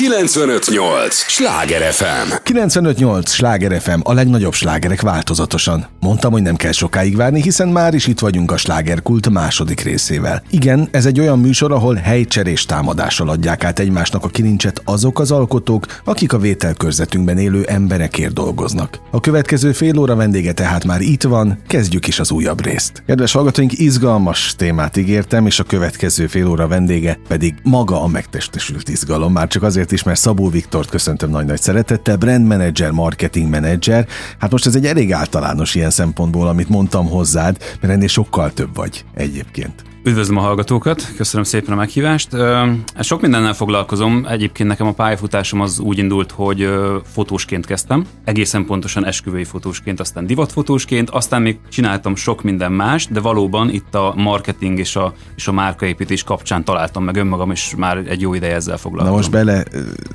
958! Sláger FM! 958! Sláger FM, a legnagyobb slágerek változatosan. Mondtam, hogy nem kell sokáig várni, hiszen már is itt vagyunk a slágerkult második részével. Igen, ez egy olyan műsor, ahol helycserés támadással adják át egymásnak a kilincset azok az alkotók, akik a vételkörzetünkben élő emberekért dolgoznak. A következő fél óra vendége tehát már itt van, kezdjük is az újabb részt. Kedves hallgatóink, izgalmas témát ígértem, és a következő fél óra vendége pedig maga a megtestesült izgalom, már csak azért is, mert Szabó Viktort köszöntöm nagy-nagy szeretettel, brand manager, marketing manager. Hát most ez egy elég általános ilyen szempontból, amit mondtam hozzád, mert ennél sokkal több vagy egyébként. Üdvözlöm a hallgatókat, köszönöm szépen a meghívást. Sok mindennel foglalkozom, egyébként nekem a pályafutásom az úgy indult, hogy fotósként kezdtem, egészen pontosan esküvői fotósként, aztán divatfotósként, aztán még csináltam sok minden más, de valóban itt a marketing és a, és a márkaépítés kapcsán találtam meg önmagam, és már egy jó ideje ezzel foglalkozom. Na most bele,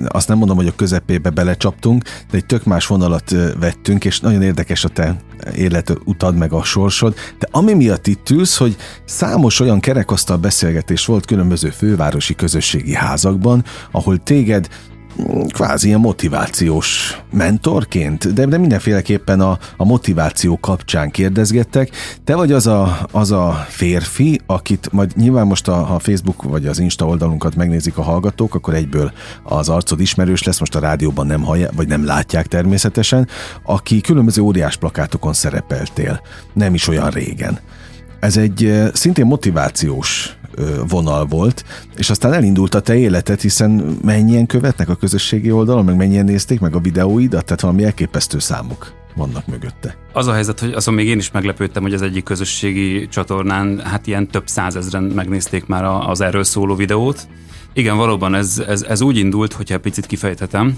azt nem mondom, hogy a közepébe belecsaptunk, de egy tök más vonalat vettünk, és nagyon érdekes a te életutad meg a sorsod, de ami miatt itt ülsz, hogy számos olyan kerekasztal beszélgetés volt különböző fővárosi közösségi házakban, ahol téged mm, kvázi ilyen motivációs mentorként, de, de mindenféleképpen a, a motiváció kapcsán kérdezgettek. Te vagy az a, az a férfi, akit majd nyilván most a, a Facebook vagy az Insta oldalunkat megnézik a hallgatók, akkor egyből az arcod ismerős lesz, most a rádióban nem hallják, vagy nem látják természetesen, aki különböző óriás plakátokon szerepeltél, nem is olyan régen. Ez egy szintén motivációs vonal volt, és aztán elindult a te életed, hiszen mennyien követnek a közösségi oldalon, meg mennyien nézték meg a videóidat, tehát valami elképesztő számok vannak mögötte. Az a helyzet, hogy azon még én is meglepődtem, hogy az egyik közösségi csatornán hát ilyen több százezren megnézték már az erről szóló videót. Igen, valóban ez, ez, ez úgy indult, hogyha picit kifejthetem,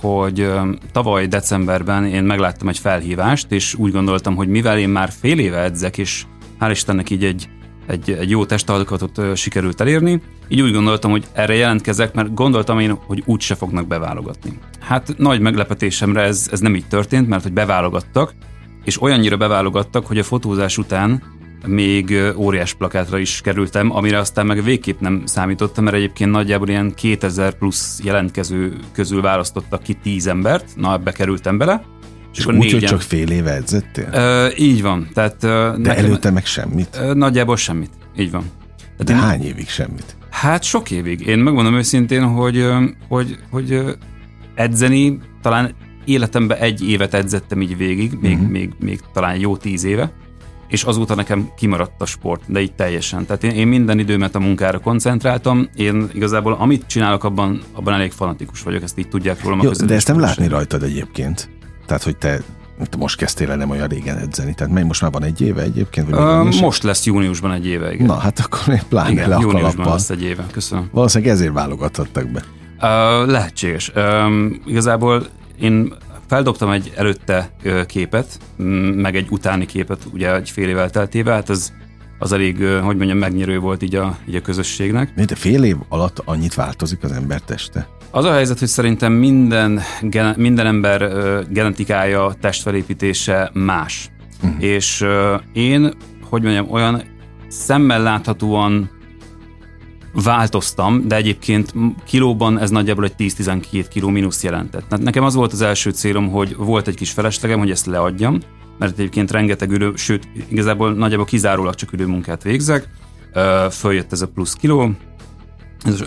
hogy tavaly decemberben én megláttam egy felhívást, és úgy gondoltam, hogy mivel én már fél éve edzek, és hál' Istennek így egy, egy, egy jó testalkatot sikerült elérni. Így úgy gondoltam, hogy erre jelentkezek, mert gondoltam én, hogy úgy se fognak beválogatni. Hát nagy meglepetésemre ez, ez nem így történt, mert hogy beválogattak, és olyannyira beválogattak, hogy a fotózás után még óriás plakátra is kerültem, amire aztán meg végképp nem számítottam, mert egyébként nagyjából ilyen 2000 plusz jelentkező közül választottak ki 10 embert, na ebbe kerültem bele, és, és úgy, hogy csak fél éve edzettél? Ö, így van. Tehát, De nekem, előtte meg semmit? Ö, nagyjából semmit. Így van. De én, hány évig semmit? Hát sok évig. Én megmondom őszintén, hogy, hogy, hogy edzeni talán életemben egy évet edzettem így végig, még, uh-huh. még, még talán jó tíz éve, és azóta nekem kimaradt a sport, de így teljesen. Tehát én, én minden időmet a munkára koncentráltam, én igazából amit csinálok, abban, abban elég fanatikus vagyok, ezt így tudják rólam. Jó, de ezt nem látni rajtad egyébként. Tehát, hogy te most kezdtél el nem olyan régen edzeni, tehát mely most már van egy éve egyébként? Vagy uh, most lesz júniusban egy éve, igen. Na, hát akkor még pláne igen, le a júniusban kalappal. lesz egy éve, köszönöm. Valószínűleg ezért válogathattak be. Uh, lehetséges. Uh, igazából én feldobtam egy előtte képet, meg egy utáni képet, ugye egy fél évvel teltével, hát az, az elég, hogy mondjam, megnyerő volt így a, így a közösségnek. De fél év alatt annyit változik az ember teste? Az a helyzet, hogy szerintem minden, minden ember genetikája, testfelépítése más. Uh-huh. És én, hogy mondjam, olyan szemmel láthatóan változtam, de egyébként kilóban ez nagyjából egy 10-12 kiló mínusz jelentett. Tehát nekem az volt az első célom, hogy volt egy kis feleslegem, hogy ezt leadjam, mert egyébként rengeteg ülő, sőt, igazából nagyjából kizárólag csak ülőmunkát végzek. Följött ez a plusz kiló,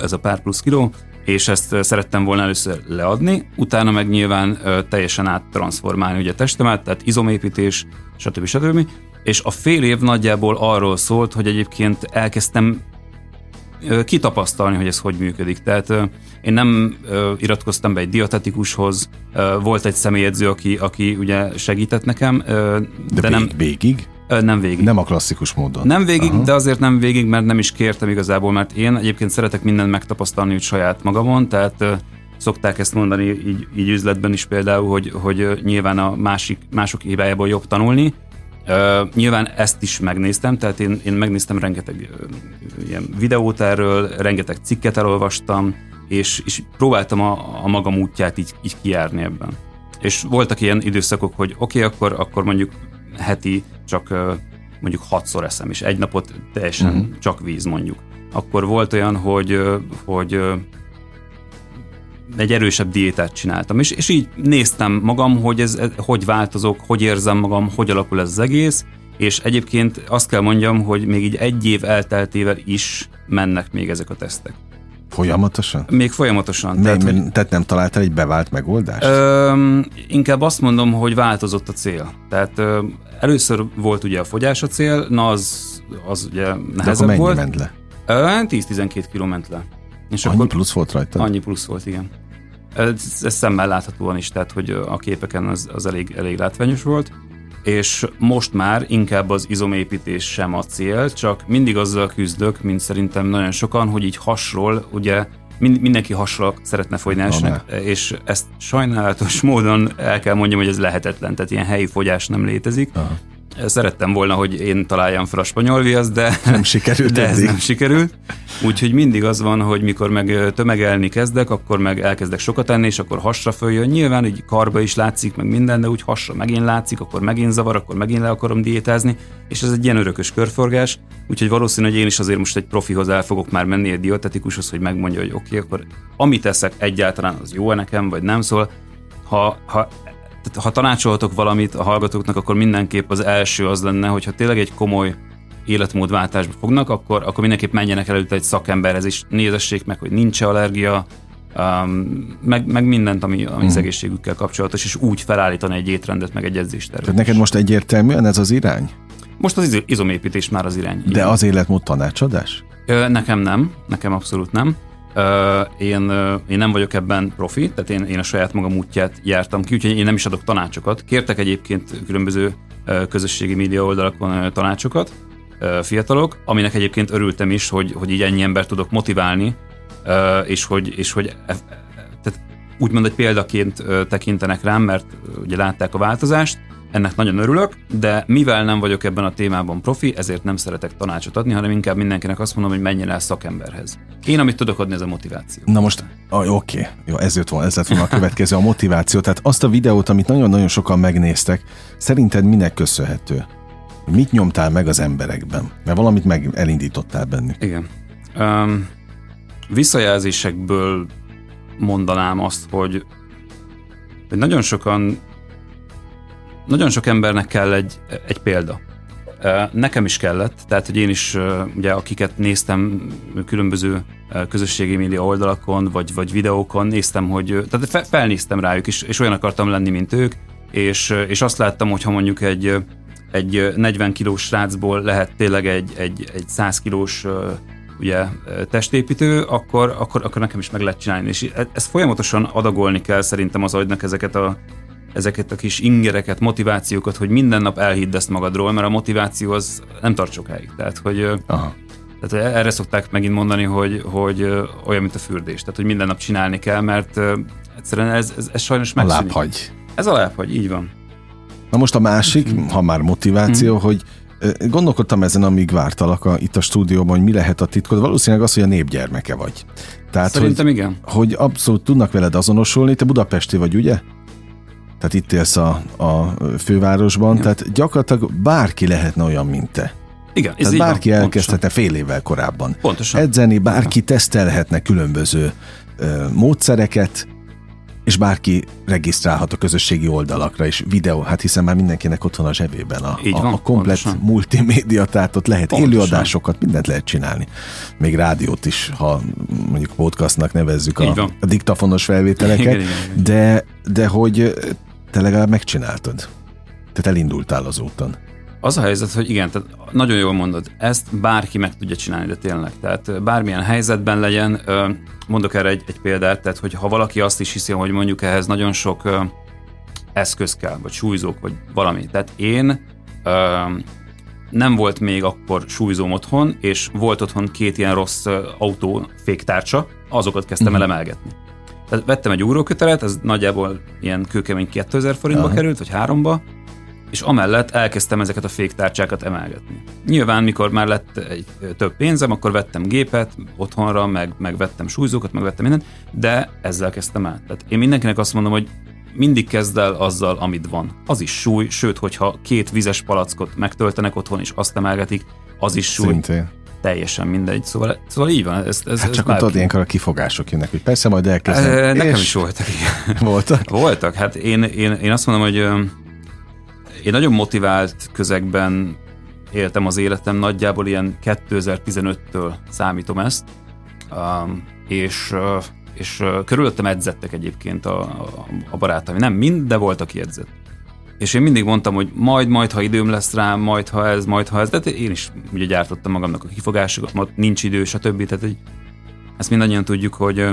ez a pár plusz kiló, és ezt szerettem volna először leadni, utána meg nyilván teljesen áttranszformálni ugye testemet, tehát izomépítés, stb. stb. És a fél év nagyjából arról szólt, hogy egyébként elkezdtem kitapasztalni, hogy ez hogy működik. Tehát én nem iratkoztam be egy dietetikushoz, volt egy személyedző, aki, aki ugye segített nekem, de, de nem... végig? Nem végig. Nem a klasszikus módon. Nem végig, Aha. de azért nem végig, mert nem is kértem igazából, mert én egyébként szeretek mindent megtapasztalni úgy saját magamon, tehát szokták ezt mondani így, így üzletben is például, hogy, hogy nyilván a másik, mások hibájából jobb tanulni. Uh, nyilván ezt is megnéztem, tehát én, én megnéztem rengeteg uh, ilyen videót erről, rengeteg cikket elolvastam, és, és próbáltam a, a magam útját így, így kijárni ebben. És voltak ilyen időszakok, hogy oké, okay, akkor, akkor mondjuk heti csak mondjuk hatszor eszem, és egy napot teljesen uh-huh. csak víz mondjuk. Akkor volt olyan, hogy, hogy egy erősebb diétát csináltam, és, és így néztem magam, hogy ez, ez hogy változok, hogy érzem magam, hogy alakul ez az egész, és egyébként azt kell mondjam, hogy még így egy év elteltével is mennek még ezek a tesztek. Folyamatosan? Még folyamatosan. Mi, tehát, hogy, tehát nem találtál egy bevált megoldást? Ö, inkább azt mondom, hogy változott a cél. Tehát ö, először volt ugye a fogyás a cél, na az, az ugye nehezebb De akkor mennyi volt. ment le? 10-12 km ment le. És annyi akkor, plusz volt rajta? Annyi plusz volt, igen. Ez, ez szemmel láthatóan is, tehát hogy a képeken az, az elég, elég látványos volt és most már inkább az izomépítés sem a cél, csak mindig azzal küzdök, mint szerintem nagyon sokan, hogy így hasról, ugye mindenki hasra szeretne fogyni, és ezt sajnálatos módon el kell mondjam, hogy ez lehetetlen, tehát ilyen helyi fogyás nem létezik. Aha. Szerettem volna, hogy én találjam fel a spanyol viaszt, de nem sikerült. De ez nem sikerült. Úgyhogy mindig az van, hogy mikor meg tömegelni kezdek, akkor meg elkezdek sokat enni, és akkor hasra följön. Nyilván így karba is látszik, meg minden, de úgy hasra megint látszik, akkor megint zavar, akkor megint le akarom diétázni, és ez egy ilyen örökös körforgás. Úgyhogy valószínű, hogy én is azért most egy profihoz el fogok már menni, egy dietetikushoz, hogy megmondja, hogy oké, okay, akkor amit teszek egyáltalán az jó nekem, vagy nem szól. Ha, ha tehát ha tanácsolhatok valamit a hallgatóknak, akkor mindenképp az első az lenne, hogyha tényleg egy komoly életmódváltásba fognak, akkor, akkor mindenképp menjenek előtte egy szakemberhez, és nézessék meg, hogy nincs allergia, um, meg, meg mindent, ami, ami az hmm. egészségükkel kapcsolatos, és úgy felállítani egy étrendet, meg egy edzéstervet. Tehát neked most egyértelműen ez az irány? Most az izomépítés már az irány. De az életmód tanácsadás? Ö, nekem nem, nekem abszolút nem. Én, én nem vagyok ebben profi, tehát én, én a saját magam útját jártam ki, úgyhogy én nem is adok tanácsokat. Kértek egyébként különböző közösségi média oldalakon tanácsokat fiatalok, aminek egyébként örültem is, hogy, hogy így ennyi embert tudok motiválni, és hogy, és hogy e, e, tehát úgymond egy példaként tekintenek rám, mert ugye látták a változást, ennek nagyon örülök, de mivel nem vagyok ebben a témában profi, ezért nem szeretek tanácsot adni, hanem inkább mindenkinek azt mondom, hogy menjen el szakemberhez. Én, amit tudok adni, ez a motiváció. Na most, ah, oké, okay. jó, ez jött volna, ez lett volna a következő, a motiváció. Tehát azt a videót, amit nagyon-nagyon sokan megnéztek, szerinted minek köszönhető? Mit nyomtál meg az emberekben? Mert valamit meg elindítottál bennük. Igen. Um, visszajelzésekből mondanám azt, hogy, hogy nagyon sokan nagyon sok embernek kell egy, egy példa. Nekem is kellett, tehát hogy én is, ugye akiket néztem különböző közösségi média oldalakon, vagy, vagy videókon, néztem, hogy, tehát felnéztem rájuk, és, és olyan akartam lenni, mint ők, és, és azt láttam, hogy ha mondjuk egy, egy 40 kilós srácból lehet tényleg egy, egy, egy 100 kilós ugye, testépítő, akkor, akkor, akkor nekem is meg lehet csinálni. És ezt folyamatosan adagolni kell szerintem az agynak ezeket a, ezeket a kis ingereket, motivációkat, hogy minden nap elhidd ezt magadról, mert a motiváció az nem tart sokáig. Tehát, hogy Aha. Tehát erre szokták megint mondani, hogy, hogy olyan, mint a fürdés. Tehát, hogy minden nap csinálni kell, mert egyszerűen ez, ez, ez sajnos megszűnik. A lábhagy. Ez a lábhagy, így van. Na most a másik, mm. ha már motiváció, mm. hogy gondolkodtam ezen, amíg vártalak a, itt a stúdióban, hogy mi lehet a titkod. Valószínűleg az, hogy a népgyermeke vagy. Tehát, Szerintem hogy, igen. Hogy abszolút tudnak veled azonosulni. Te budapesti vagy, ugye? Tehát itt élsz a, a fővárosban, Igen. tehát gyakorlatilag bárki lehetne olyan, mint te. Igen, ez tehát bárki van, elkezdhetne fél évvel korábban. Pontosan. Edzeni, bárki Igen. tesztelhetne különböző ö, módszereket, és bárki regisztrálhat a közösségi oldalakra is videó, hát hiszen már mindenkinek ott van a zsebében a, Így van, a, a komplet pontosan. multimédia, tehát ott lehet pontosan. élőadásokat, mindent lehet csinálni. Még rádiót is, ha mondjuk podcastnak nevezzük a, a diktafonos felvételeket, igen, igen, igen. de, de hogy te legalább megcsináltad. Tehát elindultál az úton. Az a helyzet, hogy igen, tehát nagyon jól mondod, ezt bárki meg tudja csinálni, de tényleg. Tehát bármilyen helyzetben legyen, mondok erre egy, egy példát, tehát hogy ha valaki azt is hiszi, hogy mondjuk ehhez nagyon sok eszköz kell, vagy súlyzók, vagy valami. Tehát én nem volt még akkor súlyzóm otthon, és volt otthon két ilyen rossz autó féktárcsa, azokat kezdtem uh-huh. el emelgetni. Tehát vettem egy ugrókötelet, ez nagyjából ilyen kőkemény 2000 forintba Aha. került, vagy háromba, és amellett elkezdtem ezeket a féktárcsákat emelgetni. Nyilván, mikor már lett egy több pénzem, akkor vettem gépet otthonra, meg, meg vettem súlyzókat, meg vettem mindent, de ezzel kezdtem el. Tehát én mindenkinek azt mondom, hogy mindig kezd el azzal, amit van. Az is súly, sőt, hogyha két vizes palackot megtöltenek otthon, és azt emelgetik, az is súly. Szintén. Teljesen mindegy. Szóval, szóval így van. Ez, ez, hát ez csak ott ott ilyenkor a kifogások jönnek, hogy persze majd elkezdem. E, nekem is voltak Voltak? Voltak. Hát én, én, én azt mondom, hogy én nagyon motivált közegben éltem az életem, nagyjából ilyen 2015-től számítom ezt, és, és körülöttem edzettek egyébként a, a, a barátaim. Nem mind, de volt, aki edzett. És én mindig mondtam, hogy majd, majd, ha időm lesz rá, majd, ha ez, majd, ha ez. De én is ugye gyártottam magamnak a kifogásokat, nincs idő, stb. Tehát hogy ezt mindannyian tudjuk, hogy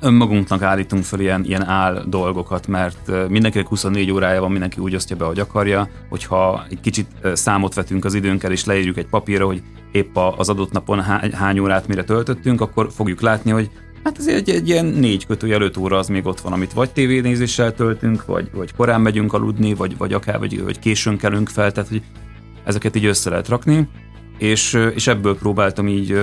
önmagunknak állítunk fel ilyen, ilyen áll dolgokat, mert mindenkinek 24 órája van, mindenki úgy osztja be, hogy akarja, hogyha egy kicsit számot vetünk az időnkkel, és leírjuk egy papírra, hogy épp az adott napon hány órát mire töltöttünk, akkor fogjuk látni, hogy Hát ez egy, egy ilyen négy kötőjel öt óra az még ott van, amit vagy tévénézéssel töltünk, vagy, vagy korán megyünk aludni, vagy, vagy akár vagy, vagy későn kelünk fel, tehát hogy ezeket így össze lehet rakni és, és ebből próbáltam így,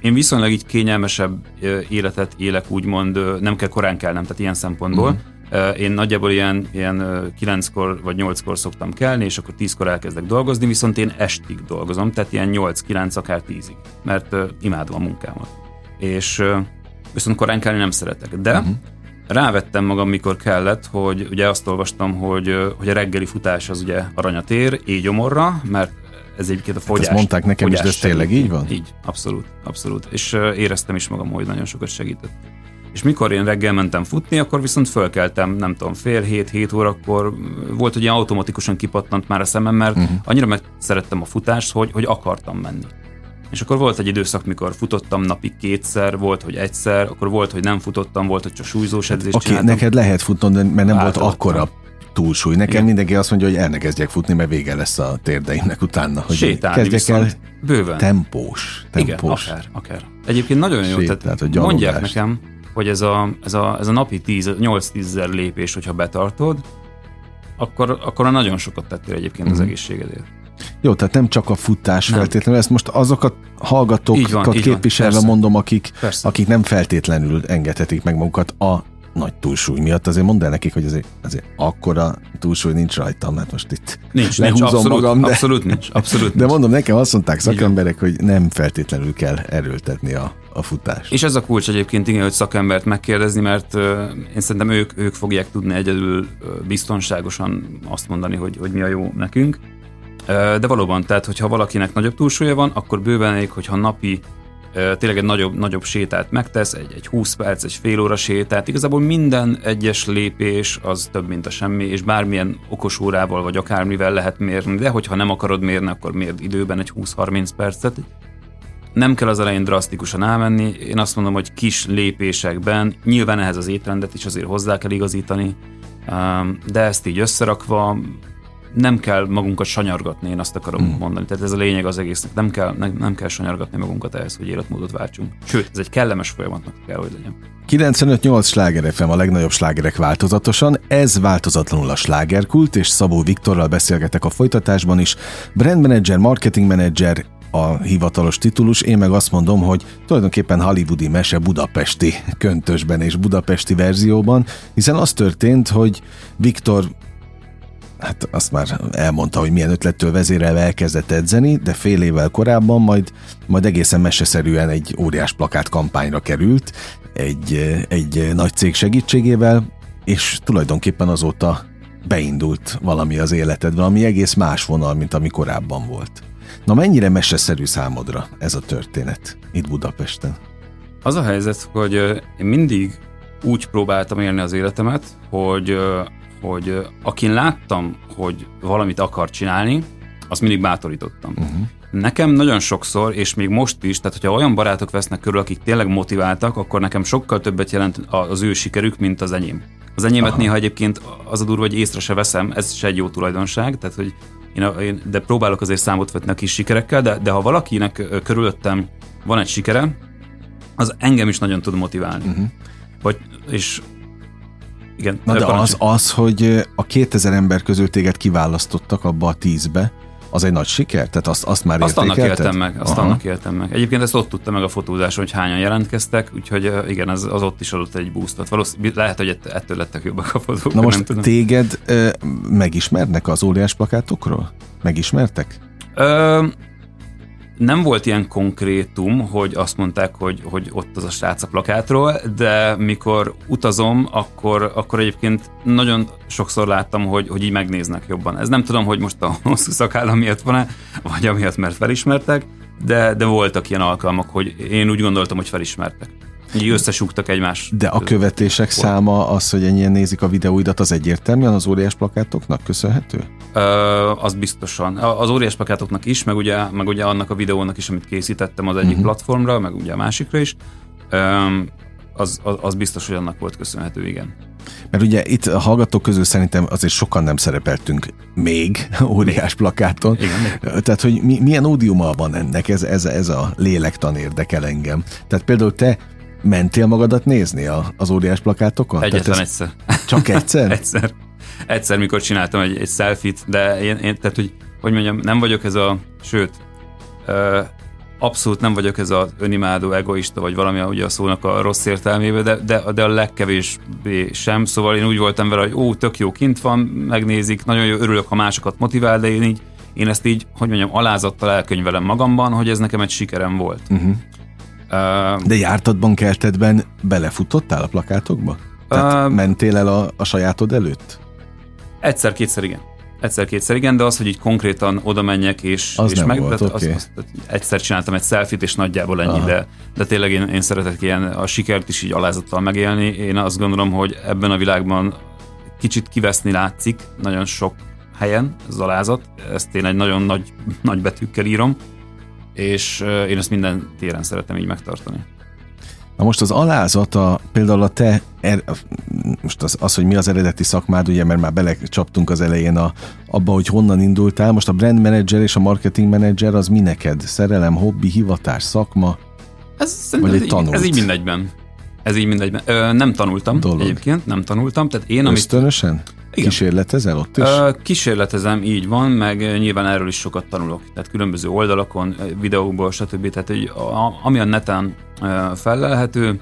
én viszonylag így kényelmesebb életet élek, úgymond, nem kell korán kelnem, tehát ilyen szempontból. Uh-huh. Én nagyjából ilyen, ilyen 9-kor vagy 8-kor szoktam kelni, és akkor 10-kor elkezdek dolgozni, viszont én estig dolgozom, tehát ilyen 8-9, akár 10-ig, mert imádom a munkámat. És viszont korán kelni nem szeretek. De uh-huh. rávettem magam, mikor kellett, hogy ugye azt olvastam, hogy, hogy a reggeli futás az ugye aranyat ér, égyomorra, mert ez egyébként a fogyás. Hát ezt mondták nekem is, de ez tényleg így van? Így, abszolút, abszolút. És éreztem is magam, hogy nagyon sokat segített. És mikor én reggel mentem futni, akkor viszont fölkeltem, nem tudom, fél hét, hét órakor, volt, hogy ilyen automatikusan kipattant már a szemem, mert uh-huh. annyira meg szerettem a futást, hogy, hogy akartam menni. És akkor volt egy időszak, mikor futottam napi kétszer, volt, hogy egyszer, akkor volt, hogy nem futottam, volt, hogy csak súlyzós edzést Oké, okay, neked lehet futnod, mert nem volt akkora túlsúly. Nekem Igen. mindenki azt mondja, hogy el ne kezdjek futni, mert vége lesz a térdeimnek utána. Hogy Sétálni kezdjek el bőven. Tempós. tempós. Igen, akár, akár. Egyébként nagyon jó, Sét, tehát, tehát mondják nekem, hogy ez a, ez a, ez a napi 8-10 ezer lépés, hogyha betartod, akkor, akkor nagyon sokat tettél egyébként mm. az mhm. egészségedért. Jó, tehát nem csak a futás nem. feltétlenül, ezt most azokat hallgatókat van, képviselve van, mondom, akik, akik nem feltétlenül engedhetik meg magukat a nagy túlsúly miatt, azért mondd el nekik, hogy azért, azért akkora túlsúly nincs rajtam, mert most itt nincs, nincs abszolút, magam. De, abszolút nincs, abszolút De mondom, nekem azt mondták szakemberek, hogy nem feltétlenül kell erőltetni a, a futást. És ez a kulcs egyébként, igen, hogy szakembert megkérdezni, mert uh, én szerintem ők, ők fogják tudni egyedül uh, biztonságosan azt mondani, hogy, hogy mi a jó nekünk. De valóban, tehát hogyha valakinek nagyobb túlsúlya van, akkor bőven elég, hogyha napi tényleg egy nagyobb, nagyobb sétát megtesz, egy, egy 20 perc, egy fél óra sétát, igazából minden egyes lépés az több, mint a semmi, és bármilyen okos órával vagy akármivel lehet mérni, de hogyha nem akarod mérni, akkor mérd időben egy 20-30 percet. Nem kell az elején drasztikusan elmenni, én azt mondom, hogy kis lépésekben, nyilván ehhez az étrendet is azért hozzá kell igazítani, de ezt így összerakva nem kell magunkat sanyargatni, én azt akarom mm. mondani. Tehát ez a lényeg az egésznek. Nem kell, nem, nem kell sanyargatni magunkat ehhez, hogy életmódot váltsunk. Sőt, ez egy kellemes folyamatnak kell, hogy legyen. 95-8 sláger FM a legnagyobb slágerek változatosan, ez változatlanul a slágerkult, és Szabó Viktorral beszélgetek a folytatásban is. Brand manager, marketing manager, a hivatalos titulus, én meg azt mondom, hogy tulajdonképpen hollywoodi mese budapesti köntösben és budapesti verzióban, hiszen az történt, hogy Viktor hát azt már elmondta, hogy milyen ötlettől vezérelve elkezdett edzeni, de fél évvel korábban majd, majd egészen meseszerűen egy óriás plakát kampányra került, egy, egy nagy cég segítségével, és tulajdonképpen azóta beindult valami az életed, valami egész más vonal, mint ami korábban volt. Na mennyire meseszerű számodra ez a történet itt Budapesten? Az a helyzet, hogy én mindig úgy próbáltam élni az életemet, hogy hogy akin láttam, hogy valamit akar csinálni, azt mindig bátorítottam. Uh-huh. Nekem nagyon sokszor, és még most is, tehát hogyha olyan barátok vesznek körül, akik tényleg motiváltak, akkor nekem sokkal többet jelent az ő sikerük, mint az enyém. Az enyémet Aha. néha egyébként az a durva, hogy észre se veszem, ez se egy jó tulajdonság, tehát hogy én, én de próbálok azért számot vetni a kis sikerekkel, de, de ha valakinek körülöttem van egy sikere, az engem is nagyon tud motiválni. Uh-huh. Vagy, és igen. Na de az, az, hogy a 2000 ember közül téged kiválasztottak abba a tízbe, az egy nagy siker? Tehát azt, azt már Azt annak éltem meg, azt Aha. annak éltem meg. Egyébként ezt ott tudta meg a fotózáson, hogy hányan jelentkeztek, úgyhogy igen, az, az ott is adott egy boostot. Valószínűleg lehet, hogy ettől lettek jobbak a fotók. Na most nem tudom. téged ö, megismernek az óriás plakátokról? Megismertek? Ö, nem volt ilyen konkrétum, hogy azt mondták, hogy, hogy ott az a srác a plakátról, de mikor utazom, akkor, akkor egyébként nagyon sokszor láttam, hogy, hogy így megnéznek jobban. Ez nem tudom, hogy most a hosszú szakállam miatt van-e, vagy amiatt, mert felismertek, de, de voltak ilyen alkalmak, hogy én úgy gondoltam, hogy felismertek. Így összesúgtak egymás. De a követések volt. száma, az, hogy ennyien nézik a videóidat, az egyértelműen az óriás plakátoknak köszönhető? Ö, az biztosan. Az óriás plakátoknak is, meg ugye, meg ugye annak a videónak is, amit készítettem az egyik uh-huh. platformra, meg ugye a másikra is. Ö, az, az, az biztos, hogy annak volt köszönhető, igen. Mert ugye itt a hallgatók közül szerintem azért sokan nem szerepeltünk még óriás plakáton. Igen. Tehát, hogy mi, milyen ódiuma van ennek, ez, ez, ez a lélektan érdekel engem. Tehát például te mentél magadat nézni a, az óriás plakátokon? Egyetlen ez egyszer. Csak egyszer? egyszer. Egyszer, mikor csináltam egy, egy selfit, de én, én, tehát, hogy, hogy mondjam, nem vagyok ez a, sőt, ö, abszolút nem vagyok ez az önimádó, egoista, vagy valami ugye a szónak a rossz értelmébe, de, de, de a legkevésbé sem. Szóval én úgy voltam vele, hogy ó, tök jó, kint van, megnézik, nagyon jó, örülök, ha másokat motivál, de én így, én ezt így, hogy mondjam, alázattal elkönyvelem magamban, hogy ez nekem egy sikerem volt. Uh-huh. De jártatban, kertedben belefutottál a plakátokba? Tehát uh, mentél el a, a sajátod előtt? Egyszer-kétszer igen. Egyszer-kétszer igen, de az, hogy így konkrétan oda menjek és, az és meg, volt, de, okay. az, az, egyszer csináltam egy selfit, és nagyjából ennyi, de, de tényleg én, én szeretek ilyen a sikert is így alázattal megélni. Én azt gondolom, hogy ebben a világban kicsit kiveszni látszik, nagyon sok helyen az alázat, ezt én egy nagyon nagy, nagy betűkkel írom, és én ezt minden téren szeretem így megtartani. Na most az alázata, például a te, er, most az, az, hogy mi az eredeti szakmád, ugye, mert már belecsaptunk az elején a, abba, hogy honnan indultál, most a brand manager és a marketing manager az mi neked? Szerelem, hobbi, hivatás, szakma? Ez, vagy egy tanult? Ez így mindegyben. Ez így mindegyben. Ö, nem tanultam Dolog. egyébként, nem tanultam. Tehát én, amit, Ösztönösen? Igen. Kísérletezel ott is? Kísérletezem, így van, meg nyilván erről is sokat tanulok. Tehát különböző oldalakon, videókból, stb. Tehát hogy ami a neten fellelhető,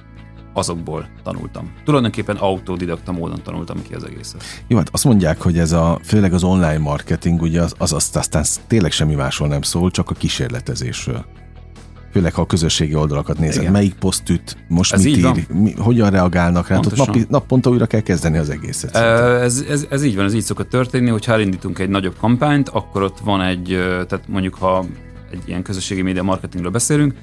azokból tanultam. Tulajdonképpen autodidakta módon tanultam ki az egészet. Jó, hát azt mondják, hogy ez a, főleg az online marketing, ugye az, az, az aztán tényleg semmi másról nem szól, csak a kísérletezésről főleg ha a közösségi oldalakat nézed, Igen. melyik poszt üt, most ez mit ír, mi, hogyan reagálnak rá, ott napi, naponta újra kell kezdeni az egészet. Ez, ez, ez így van, ez így szokott történni, hogyha elindítunk egy nagyobb kampányt, akkor ott van egy, tehát mondjuk ha egy ilyen közösségi média marketingről beszélünk,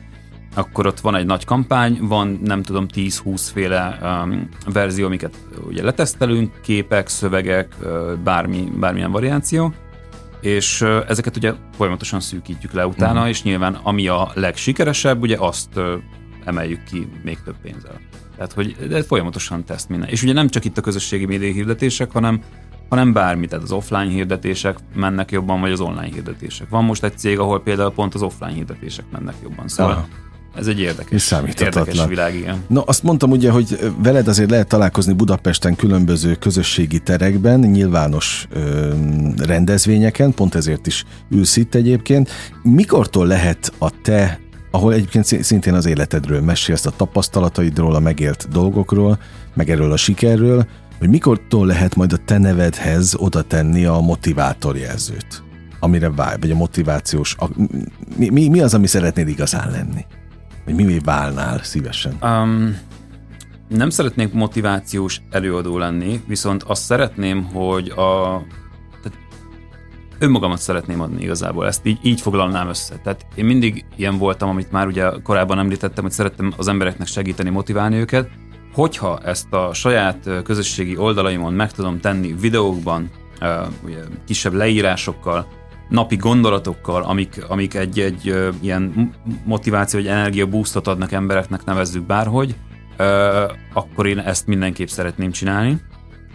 akkor ott van egy nagy kampány, van nem tudom 10-20 féle um, verzió, amiket ugye letesztelünk, képek, szövegek, bármi, bármilyen variáció, és ezeket ugye folyamatosan szűkítjük le utána, uh-huh. és nyilván ami a legsikeresebb, ugye azt emeljük ki még több pénzzel. Tehát, hogy de folyamatosan teszt minden. És ugye nem csak itt a közösségi média hirdetések, hanem hanem bármi, tehát az offline hirdetések mennek jobban, vagy az online hirdetések. Van most egy cég, ahol például pont az offline hirdetések mennek jobban. Szóval Aha. Ez egy érdekes, érdekes világ, igen. No, azt mondtam ugye, hogy veled azért lehet találkozni Budapesten különböző közösségi terekben, nyilvános ö, rendezvényeken, pont ezért is ülsz itt egyébként. Mikortól lehet a te, ahol egyébként szintén az életedről mesélsz, a tapasztalataidról, a megélt dolgokról, meg erről a sikerről, hogy mikortól lehet majd a te nevedhez oda tenni a motivátorjelzőt, amire várj, vagy a motivációs, a, mi, mi, mi az, ami szeretnéd igazán lenni? Vagy mi válnál szívesen? Um, nem szeretnék motivációs előadó lenni, viszont azt szeretném, hogy a önmagamat szeretném adni igazából, ezt így, így foglalnám össze. Tehát én mindig ilyen voltam, amit már ugye korábban említettem, hogy szerettem az embereknek segíteni, motiválni őket. Hogyha ezt a saját közösségi oldalaimon meg tudom tenni videókban, ugye, kisebb leírásokkal, napi gondolatokkal, amik, amik egy, egy ilyen motiváció vagy energia boostot adnak embereknek, nevezzük bárhogy, ö, akkor én ezt mindenképp szeretném csinálni.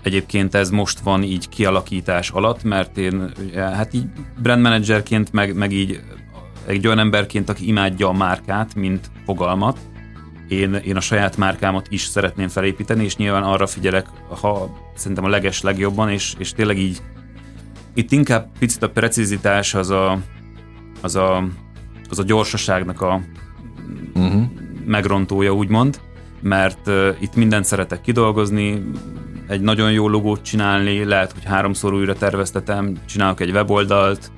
Egyébként ez most van így kialakítás alatt, mert én hát így brand managerként, meg, meg így egy olyan emberként, aki imádja a márkát, mint fogalmat, én, én a saját márkámat is szeretném felépíteni, és nyilván arra figyelek, ha szerintem a leges legjobban, és, és tényleg így itt inkább picit a precizitás az a, az a, az a gyorsaságnak a uh-huh. megrontója, úgymond, mert uh, itt mindent szeretek kidolgozni, egy nagyon jó logót csinálni, lehet, hogy háromszor újra terveztetem, csinálok egy weboldalt,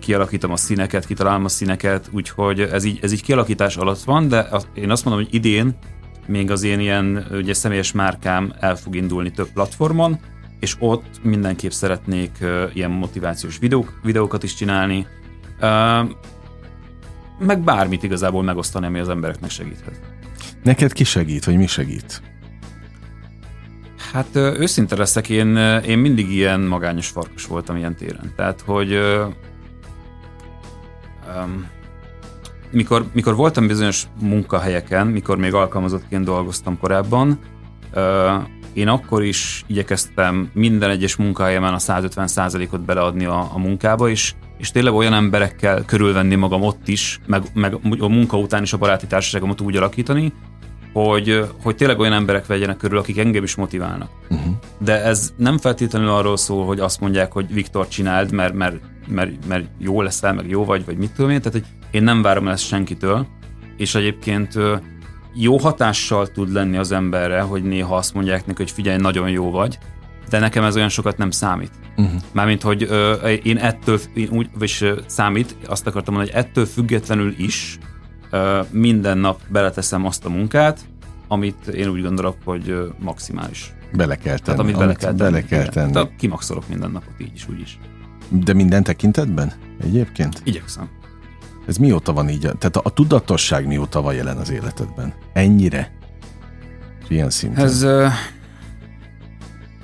kialakítom a színeket, kitalálom a színeket, úgyhogy ez így, ez így kialakítás alatt van, de én azt mondom, hogy idén még az én ilyen ugye, személyes márkám el fog indulni több platformon, és ott mindenképp szeretnék uh, ilyen motivációs videók, videókat is csinálni, uh, meg bármit igazából megosztani, ami az embereknek segíthet. Neked ki segít, vagy mi segít? Hát őszinte leszek, én, én mindig ilyen magányos farkas voltam ilyen téren. Tehát, hogy um, mikor, mikor voltam bizonyos munkahelyeken, mikor még alkalmazottként dolgoztam korábban, uh, én akkor is igyekeztem minden egyes munkahelyemen a 150%-ot beleadni a, a munkába, és, és tényleg olyan emberekkel körülvenni magam ott is, meg, meg a munka után is a baráti társaságomat úgy alakítani, hogy, hogy tényleg olyan emberek vegyenek körül, akik engem is motiválnak. Uh-huh. De ez nem feltétlenül arról szól, hogy azt mondják, hogy Viktor csináld, mert, mert, mert, mert jó leszel, meg jó vagy, vagy mit tudom én. Tehát, hogy én nem várom ezt senkitől, és egyébként jó hatással tud lenni az emberre, hogy néha azt mondják neki, hogy figyelj, nagyon jó vagy, de nekem ez olyan sokat nem számít. Uh-huh. Mármint, hogy ö, én ettől, én úgy, vagy számít, azt akartam mondani, hogy ettől függetlenül is ö, minden nap beleteszem azt a munkát, amit én úgy gondolok, hogy ö, maximális. Bele kell tenni. Tehát amit, amit bele kell tenni. Bele kell tenni. Tehát kimaxolok minden napot így is, úgy is. De minden tekintetben egyébként? Igyekszem. Ez mióta van így? Tehát a, a tudatosság mióta van jelen az életedben? Ennyire? Ilyen szinten? Ez,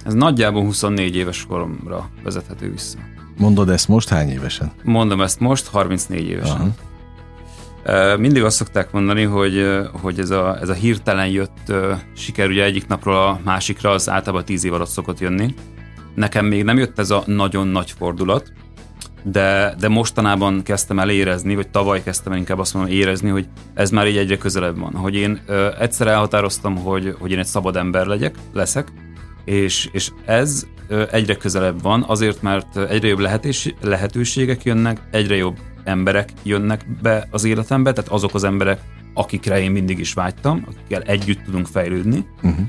ez nagyjából 24 éves koromra vezethető vissza. Mondod ezt most hány évesen? Mondom ezt most, 34 évesen. Aha. Mindig azt szokták mondani, hogy, hogy ez, a, ez a hirtelen jött siker, ugye egyik napról a másikra, az általában 10 év alatt szokott jönni. Nekem még nem jött ez a nagyon nagy fordulat, de, de mostanában kezdtem el érezni, vagy tavaly kezdtem el inkább azt mondom érezni, hogy ez már így egyre közelebb van. Hogy én ö, egyszer elhatároztam, hogy, hogy én egy szabad ember legyek, leszek, és, és ez ö, egyre közelebb van, azért, mert egyre jobb lehetős, lehetőségek jönnek, egyre jobb emberek jönnek be az életembe, tehát azok az emberek, akikre én mindig is vágytam, akikkel együtt tudunk fejlődni, uh-huh.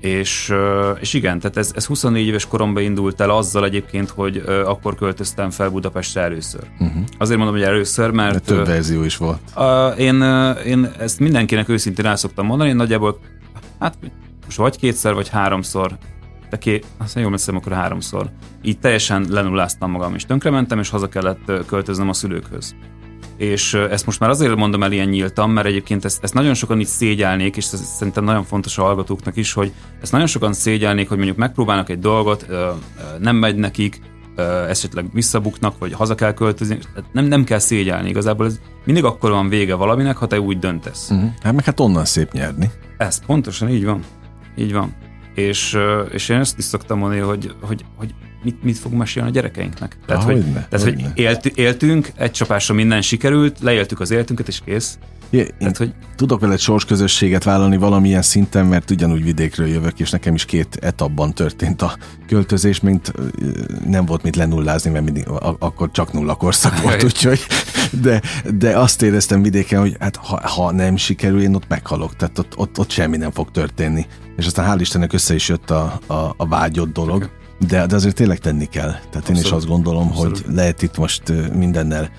És, és igen, tehát ez, ez 24 éves koromban indult el azzal egyébként, hogy akkor költöztem fel Budapestre először. Uh-huh. Azért mondom, hogy először, mert... De több verzió is volt. Én, én ezt mindenkinek őszintén el szoktam mondani, én nagyjából, hát most vagy kétszer, vagy háromszor, de ké, azt jól megszem, akkor háromszor. Így teljesen lenulláztam magam, és tönkrementem, és haza kellett költöznem a szülőkhöz és ezt most már azért mondom el ilyen nyíltan, mert egyébként ezt, ezt nagyon sokan itt szégyelnék, és ez szerintem nagyon fontos a hallgatóknak is, hogy ezt nagyon sokan szégyelnék, hogy mondjuk megpróbálnak egy dolgot, nem megy nekik, esetleg visszabuknak, vagy haza kell költözni, nem, nem kell szégyelni igazából, ez mindig akkor van vége valaminek, ha te úgy döntesz. Uh-huh. Hát meg hát onnan szép nyerni. Ez pontosan így van. Így van. És, és én ezt is szoktam mondani, hogy, hogy, hogy mit, mit fog mesélni a gyerekeinknek. Tehát, hogy, ne, tehát, hogy élt, éltünk, egy csapásra minden sikerült, leéltük az életünket, és kész. Ja, Tehát, hogy... Tudok veled sorsközösséget vállalni valamilyen szinten, mert ugyanúgy vidékről jövök, és nekem is két etapban történt a költözés, mint nem volt mit lenullázni, mert mindig, akkor csak nulla korszak volt, úgyhogy de, de azt éreztem vidéken, hogy hát ha, ha nem sikerül, én ott meghalok, tehát ott, ott, ott semmi nem fog történni. És aztán hál' Istennek össze is jött a, a, a vágyott dolog. De, de azért tényleg tenni kell. Tehát Abszolút. én is azt gondolom, Abszolút. hogy lehet itt most mindennel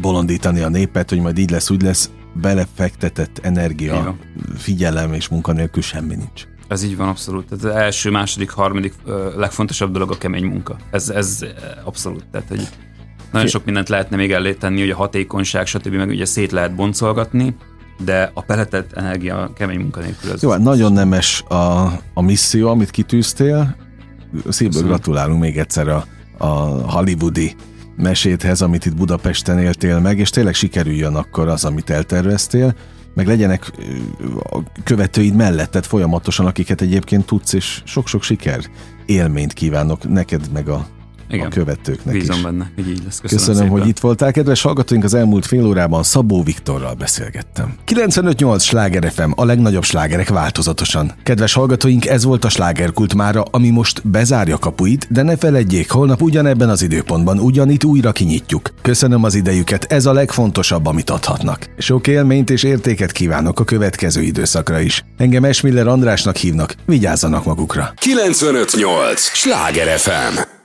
bolondítani a népet, hogy majd így lesz, úgy lesz, belefektetett energia, figyelem és munkanélkül semmi nincs. Ez így van, abszolút. Tehát az első, második, harmadik legfontosabb dolog a kemény munka. Ez, ez abszolút. Tehát, hogy nagyon sok mindent lehetne még elé tenni, hogy a hatékonyság, stb. meg ugye szét lehet boncolgatni, de a peletett energia a kemény munka nélkül az... Jó, hát nagyon nemes a, a misszió, amit kitűztél, szívből gratulálunk még egyszer a, a hollywoodi meséthez, amit itt Budapesten éltél meg, és tényleg sikerüljön akkor az, amit elterveztél, meg legyenek a követőid melletted folyamatosan, akiket egyébként tudsz, és sok-sok siker élményt kívánok neked meg a igen. a követőknek Bízom is. benne, hogy így lesz. Köszönöm, Köszönöm hogy itt voltál. Kedves hallgatóink, az elmúlt fél órában Szabó Viktorral beszélgettem. 95.8 Sláger FM, a legnagyobb slágerek változatosan. Kedves hallgatóink, ez volt a slágerkult mára, ami most bezárja kapuit, de ne feledjék, holnap ugyanebben az időpontban ugyanitt újra kinyitjuk. Köszönöm az idejüket, ez a legfontosabb, amit adhatnak. Sok élményt és értéket kívánok a következő időszakra is. Engem Esmiller Andrásnak hívnak, vigyázzanak magukra. 95.8 Sláger FM